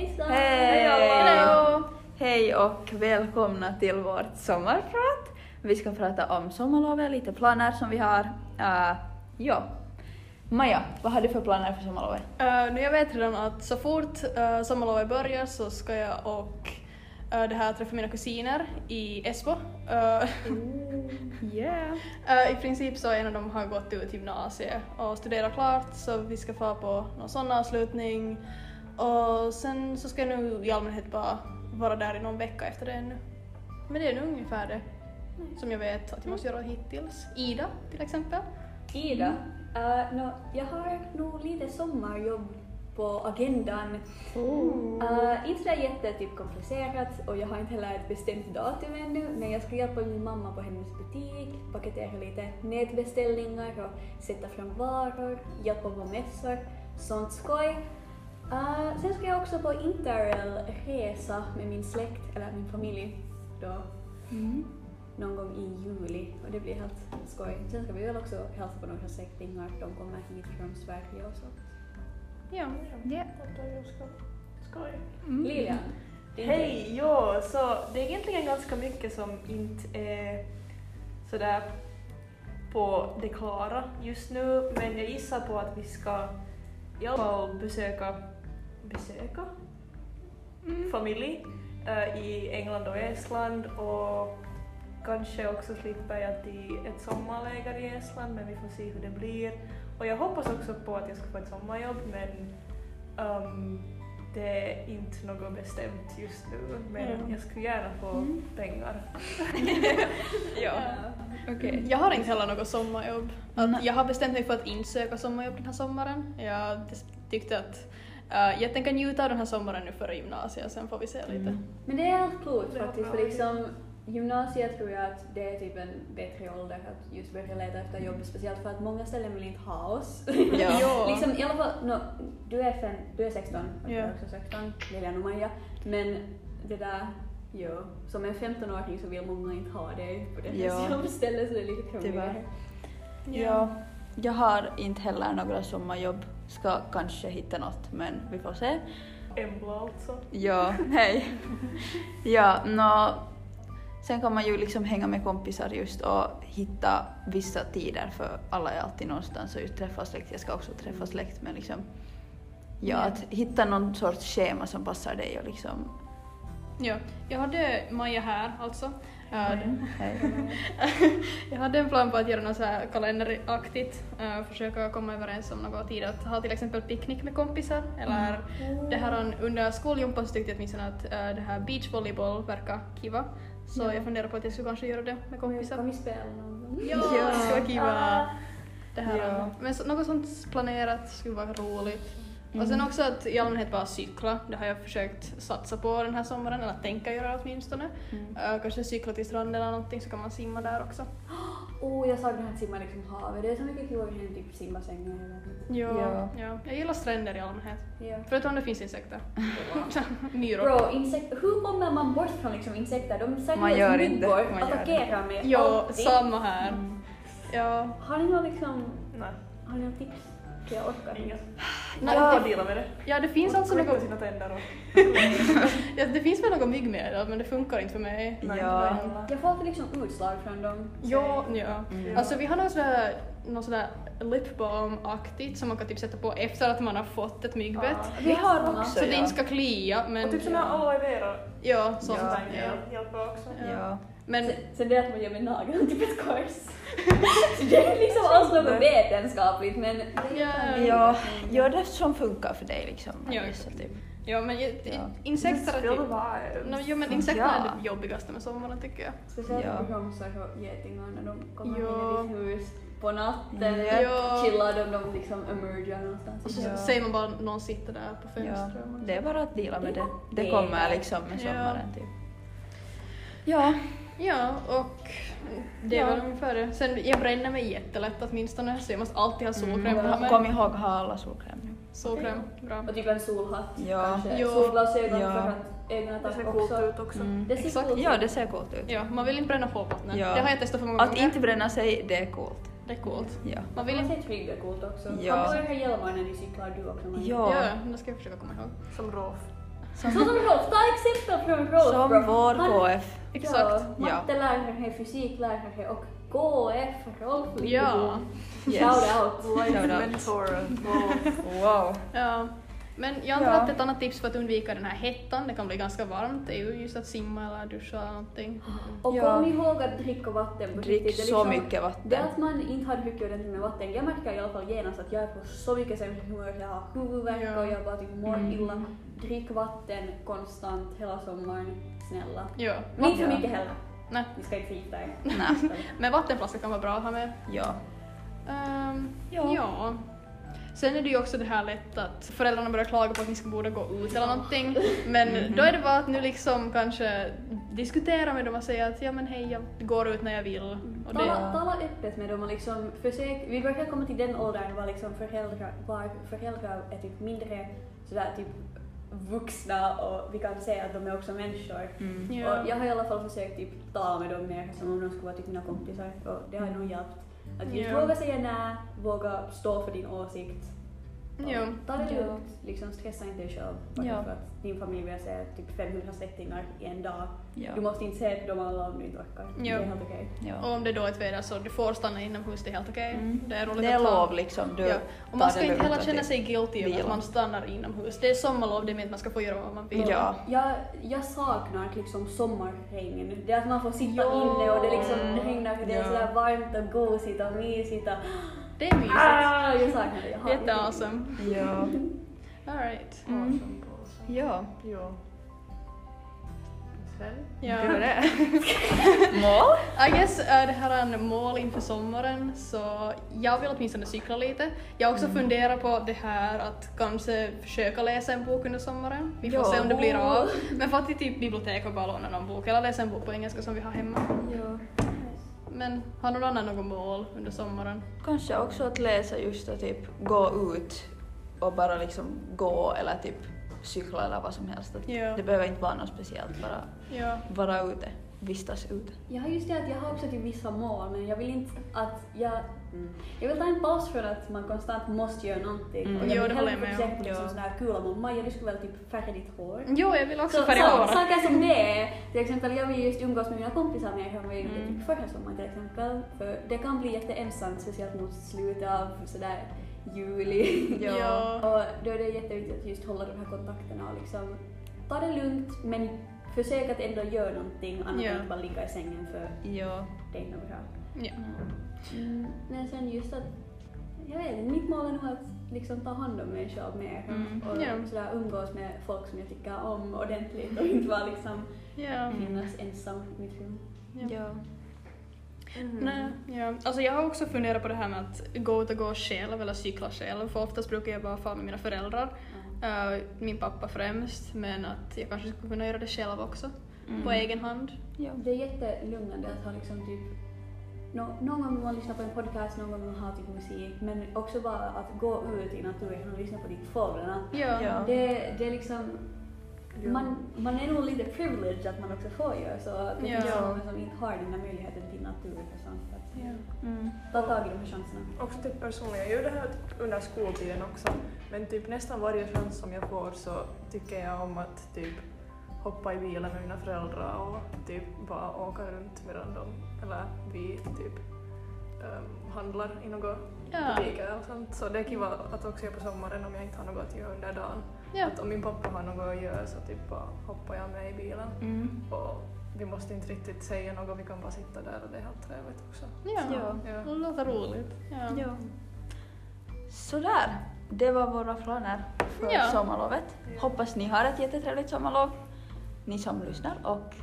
Hejsan! Hej! Hallå! Hej och välkomna till vårt sommarprat. Vi ska prata om sommarlovet, lite planer som vi har. Uh, ja. Maja, vad har du för planer för sommarlovet? Uh, nu jag vet redan att så fort uh, sommarlovet börjar så ska jag och uh, det här träffa mina kusiner i Esbo. Uh, yeah. uh, I princip så en av dem har gått ut gymnasiet och studerat klart så vi ska få på någon sån avslutning. Uh, Och sen så ska jag nu i allmänhet bara vara där i någon vecka efter det nu. Men det är nog ungefär det som jag vet att jag måste göra hittills. Ida till exempel. Ida? Uh, no, jag har nog lite sommarjobb på agendan. Uh, inte så jätte typ komplicerat och jag har inte heller ett bestämt datum ännu men jag ska hjälpa min mamma på hennes butik, paketera lite nätbeställningar och sätta fram varor, hjälpa på mässor, sånt skoj. Uh, sen ska jag också på interrail resa med min släkt, eller min familj, då. Mm. Någon gång i juli, och det blir helt skoj. Sen ska vi väl också hälsa på några släktingar, de kommer hit från Sverige och sånt. Ja, ja. Skoj. Mm. Lilian. Hej, ja, så det är egentligen ganska mycket som inte är sådär på det klara just nu, men jag gissar på att vi ska jobba och besöka besöka mm. familj uh, i England och Estland och kanske också slippa jag till ett sommarläger i Estland men vi får se hur det blir. Och jag hoppas också på att jag ska få ett sommarjobb men um, det är inte något bestämt just nu men mm. jag skulle gärna få mm. pengar. ja. Okej. Okay. Jag har inte heller något sommarjobb. Att jag har bestämt mig för att inte söka sommarjobb den här sommaren. Jag tyckte att Uh, jag tänker njuta av den här sommaren nu före gymnasiet, sen får vi se lite. Mm. Men det är helt klokt faktiskt, för liksom gymnasiet tror jag att det är typ en bättre ålder att just börja leta efter jobb, speciellt för att många ställen vill inte ha oss. Ja. liksom i alla fall, no, du, är fem, du är 16, och ja. jag är också 16, Lilian och Maja, men det där Jo, som en 15-åring så vill många inte ha dig på det här ja. stället så det är lite krångligare. Ja. ja, jag har inte heller några sommarjobb ska kanske hitta något, men vi får se. Embla alltså. Ja, hej. ja, no, sen kan man ju liksom hänga med kompisar just och hitta vissa tider för alla är alltid någonstans och just träffa släkt. Jag ska också träffa släkt, men liksom ja, att hitta någon sorts schema som passar dig och liksom Ja, jag hade Maja här alltså Ja, jag hade en plan på att göra några så här kalenderaktigt. Uh, försöka komma överens om något tid. Att ha till exempel picknick med kompisar. Eller mm. det här under skoljumpan så tyckte jag åtminstone att uh, det här beachvolleyboll verkar kiva. Så ja. jag funderar på att jag skulle kanske göra det med kompisar. Kan vi spela någon? Ja, det skulle vara kiva. Det här, ja. Men så, något sånt planerat skulle vara roligt. Mm. Och sen också att i allmänhet bara cykla. Det har jag försökt satsa på den här sommaren, eller tänka göra åtminstone. Mm. Uh, kanske cykla till stranden eller någonting så kan man simma där också. Oh, jag saknar att simma liksom havet. Det är så mycket kul att hinna typ simbassängen eller något. Jo, ja. ja. Jag gillar stränder i allmänhet. Ja. Förutom det finns insekter. Myror. Bro, insekter. Hur kommer man bort från liksom insekter? De säger man gör inte. Man attackerar mig Jo, alltid. samma här. Mm. Ja. Har ni någon liksom... Nej. Har ni någon tips? Jag orkar inte. Nej, jag har dela med det. Ja, det finns alltså något... sina tänder då. ja, det finns väl något mygg med det, men det funkar inte för mig. Nej, ja. Jag får alltid liksom utslag från dem. Ja, ja. Mm. Alltså vi har något sådär någon sån där lip balm-aktigt som man kan typ sätta på efter att man har fått ett myggbett. Ja, vi har också, Så det inte ska klia, men... Och typ såna aloe vera. Ja, sånt. Ja, hjälper också. Ja. ja. Men sen, sen det att man gör med nageln typ ett kors. så det är liksom alls något vetenskapligt men... Ja, ja, gör det som funkar för dig liksom. Ja, så typ. Ja, men ja. insekter är typ... No, jo men insekter ja. är det jobbigaste med sommaren tycker jag. Speciellt ja. på Homsa och getingar när de kommer ja. in i ditt hus på natten. Ja. ja. Chillar om de liksom emerger någonstans. Och så ja. man bara någon sitter där på fönstret. Ja. Det är bara att dela med det. Det kommer liksom med sommaren typ. Ja. Ja, och det ja. var ungefär det. Sen, jag bränner mig jättelätt åtminstone, så jag måste alltid ha solkräm på mm. mig. Kom ihåg ha alla solkräm. Solkräm, bra. Och typ en solhatt ja. kanske. Jo. Solglasögon ja. för att egna tack också. Det ser coolt också. ut också. Mm. Det ser Exakt. coolt ut. Ja, det ser coolt ut. Ja, man vill inte bränna hårbottnen. Ja. Det har jag testat för många att gånger. Att inte bränna sig, det är coolt. Det är coolt. Ja. Man vill inte... se trygg är coolt också. Ja. Man behöver hjälmar när ni cyklar du också. Ja. ja, det ska jag försöka komma ihåg. Som Rolf. Så som ofta exempel från provet. Som vår KF. Exakt. Ja. Mattelärare, här fysiklärare här och KF Rolf. Ja. Shout out. Life mentor. Wow. Wow. Ja. Men jag har ja. ett annat tips för att undvika den här hettan. Det kan bli ganska varmt. Det är ju just att simma eller duscha eller någonting. Och ja. kom ihåg att dricka vatten på Drick riktigt. så mycket vatten. Det att man inte har druckit ordentligt med vatten. Jag märker i alla fall genast att jag är på så mycket sämre humör. Jag har huvudvärk ja. och jag bara typ mår mm. illa. Drick vatten konstant hela sommaren. Snälla. Ja. Men inte för mycket heller. Nej. Vi ska inte hitta er. Nej. Men vattenflaska kan vara bra att ha med. Ja. Um, ja. ja. Sen är det ju också det här lätt att föräldrarna börjar klaga på att ni ska borde gå ut eller någonting. Men då är det bara att nu liksom kanske diskutera med dem och säga att ja men hej jag går ut när jag vill. Och det... tala öppet med dem och liksom försök, vi verkar komma till den åldern var liksom föräldrar, var föräldrar är typ mindre sådär typ vuxna och vi kan säga att de är också människor. Mm. Och jag har i alla fall försökt typ tala med dem mer som om de skulle vara typ mina kompisar och det har nog hjälpt. Att just yeah. våga säga nej, våga stå för din åsikt Jo. Där är ju liksom stressa inte dig själv. Ja. För att din familj vill säga typ 500 släktingar i en dag. Ja. Du måste inte se på dem alla om du inte orkar. Det är helt okej. Okay. Ja. Och om det då är ett väder så du får stanna inomhus, det är helt okej. Okay. Mm. Det är roligt det är att ta. Det är lov liksom. Du ja. Och man ska inte heller känna sig guilty över att man stannar inomhus. Det är sommarlov, det är att man ska få göra vad man vill. Ja. Jag, jag saknar liksom sommarhängen. Det är att man får sitta jo. inne och det liksom mm. regnar för det är ja. sådär varmt och gosigt och mysigt och Det är mysigt. Ah, jag saknar det. Jag har Jätte awesome. Ja. All right. Mm. Awesome på awesome. Ja. Ja. Ja. Det var det. mål? I guess uh, det här är en mål inför sommaren så jag vill åtminstone cykla lite. Jag har också mm. funderat på det här att kanske försöka läsa en bok under sommaren. Vi får ja. se om det blir av. Men för att typ bibliotek och bara låna någon bok eller läsa en bok på engelska som vi har hemma. Ja. Men har någon annan något mål under sommaren? Kanske också att läsa just att typ gå ut och bara liksom gå eller typ cykla eller vad som helst. Att ja. Det behöver inte vara något speciellt, bara ja. vara ute, vistas ute. Jag har just det att jag har också typ vissa mål men jag vill inte att jag Mm. Jag vill ta en paus för att man konstant måste göra någonting. Mm. Och jag jo, det håller jag med om. Liksom sådär kul om Maja, du skulle väl typ färga ditt hår. Jo, jag vill också så, färga hår. Saker som det är, till exempel jag vill just umgås med mina kompisar mer än vad jag gjorde mm. typ förra sommaren till exempel. För det kan bli jätteensamt, speciellt mot slutet av sådär juli. ja. Och då är det jätteviktigt att just hålla de här kontakterna och liksom ta det lugnt men försök att ändå göra någonting annat ja. än att bara ligga i sängen för ja. det är nog bra. Ja. Mm, men sen just att jag vet inte, mitt mål är nog att liksom ta hand om mig själv mer mm. och Ja. sådär umgås med folk som jag tycker om ordentligt och inte bara liksom ja. finnas ensam i mitt rum. Ja. ja. Mm. Nej, ja. Alltså jag har också funderat på det här med att gå ut och gå själv eller cykla själv. För oftast brukar jag bara fara med mina föräldrar. Mm. Uh, min pappa främst. Men att jag kanske skulle kunna göra det själv också. Mm. På egen hand. Ja. Det är jättelugnande att ha liksom typ no, någon gång vill man lyssna på en podcast, någon gång vill man ha typ musik. Men också bara att gå ut i naturen och lyssna på ditt fåglarna. Ja. ja. Det, det är liksom... Ja. Man, man är nog lite privileged att man också får göra så. Det finns ja. många som inte har den här möjligheten till naturen och sånt. Att, ja. mm. Ta tag i de här chanserna. Också typ personligen, jag gör det här under skoltiden också. Men typ nästan varje chans som jag får så tycker jag om att typ hoppa i bilen med mina föräldrar och typ bara åka runt med dem. Eller vi typ um, handlar i några ja. butiker och sånt. Så det är kiva att också göra på sommaren om jag inte har något att göra under dagen. Ja. Att om min pappa har något att göra så typ bara hoppar jag med i bilen. Mm. Och vi måste inte riktigt säga något, vi kan bara sitta där och det är helt trevligt också. Ja, så, ja. ja. det låter roligt. Ja. ja. Sådär, det var våra planer för ja. sommarlovet. Ja. Hoppas ni har ett jättetrevligt sommarlov. Ni som lyssnar och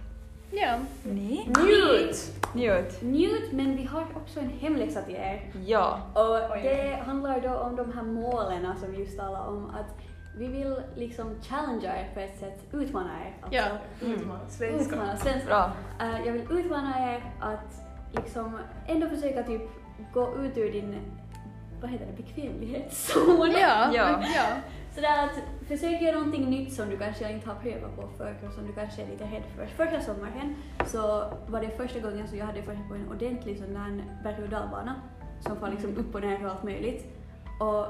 Ja. Ni? Njut! Njut! Njut, men vi har också en hemläxa till er. Ja. Och Oj. det handlar då om de här målen som vi just talade om att vi vill liksom challengea er på ett sätt, utmana er. Alltså, ja, utmana. Svenska. Utmana, svenska. Bra. Uh, jag vill utmana er att liksom ändå försöka typ gå ut ur din, vad heter det, bekvämlighetszon. ja, ja. ja. Sådär att försök göra någonting nytt som du kanske inte har prövat på förr och som du kanske är lite rädd för. Förra sommaren så var det första gången som jag hade försökt på en ordentlig sån där berg- och dalbana som var liksom upp och ner och allt möjligt. Och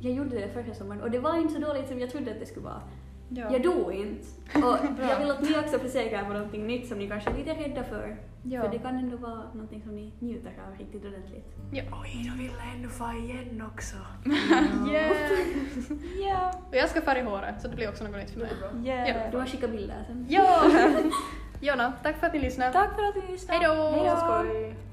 jag gjorde det förra sommaren och det var inte så dåligt som jag trodde att det skulle vara. Ja. Jag dog inte. Och jag vill att ni också försöker på någonting nytt som ni kanske är lite rädda för Ja. För det kan ändå vara någonting som ni njuter av riktigt ordentligt. Ja. Oj, då vill jag ändå få igen också. Ja. Ja. Och jag ska färga håret så det blir också något nytt för mig. Yeah. Ja. Du har skickat bilder sen. Ja. Jonna, tack för att ni lyssnade. Tack för att ni lyssnade. Hej då. Hej då.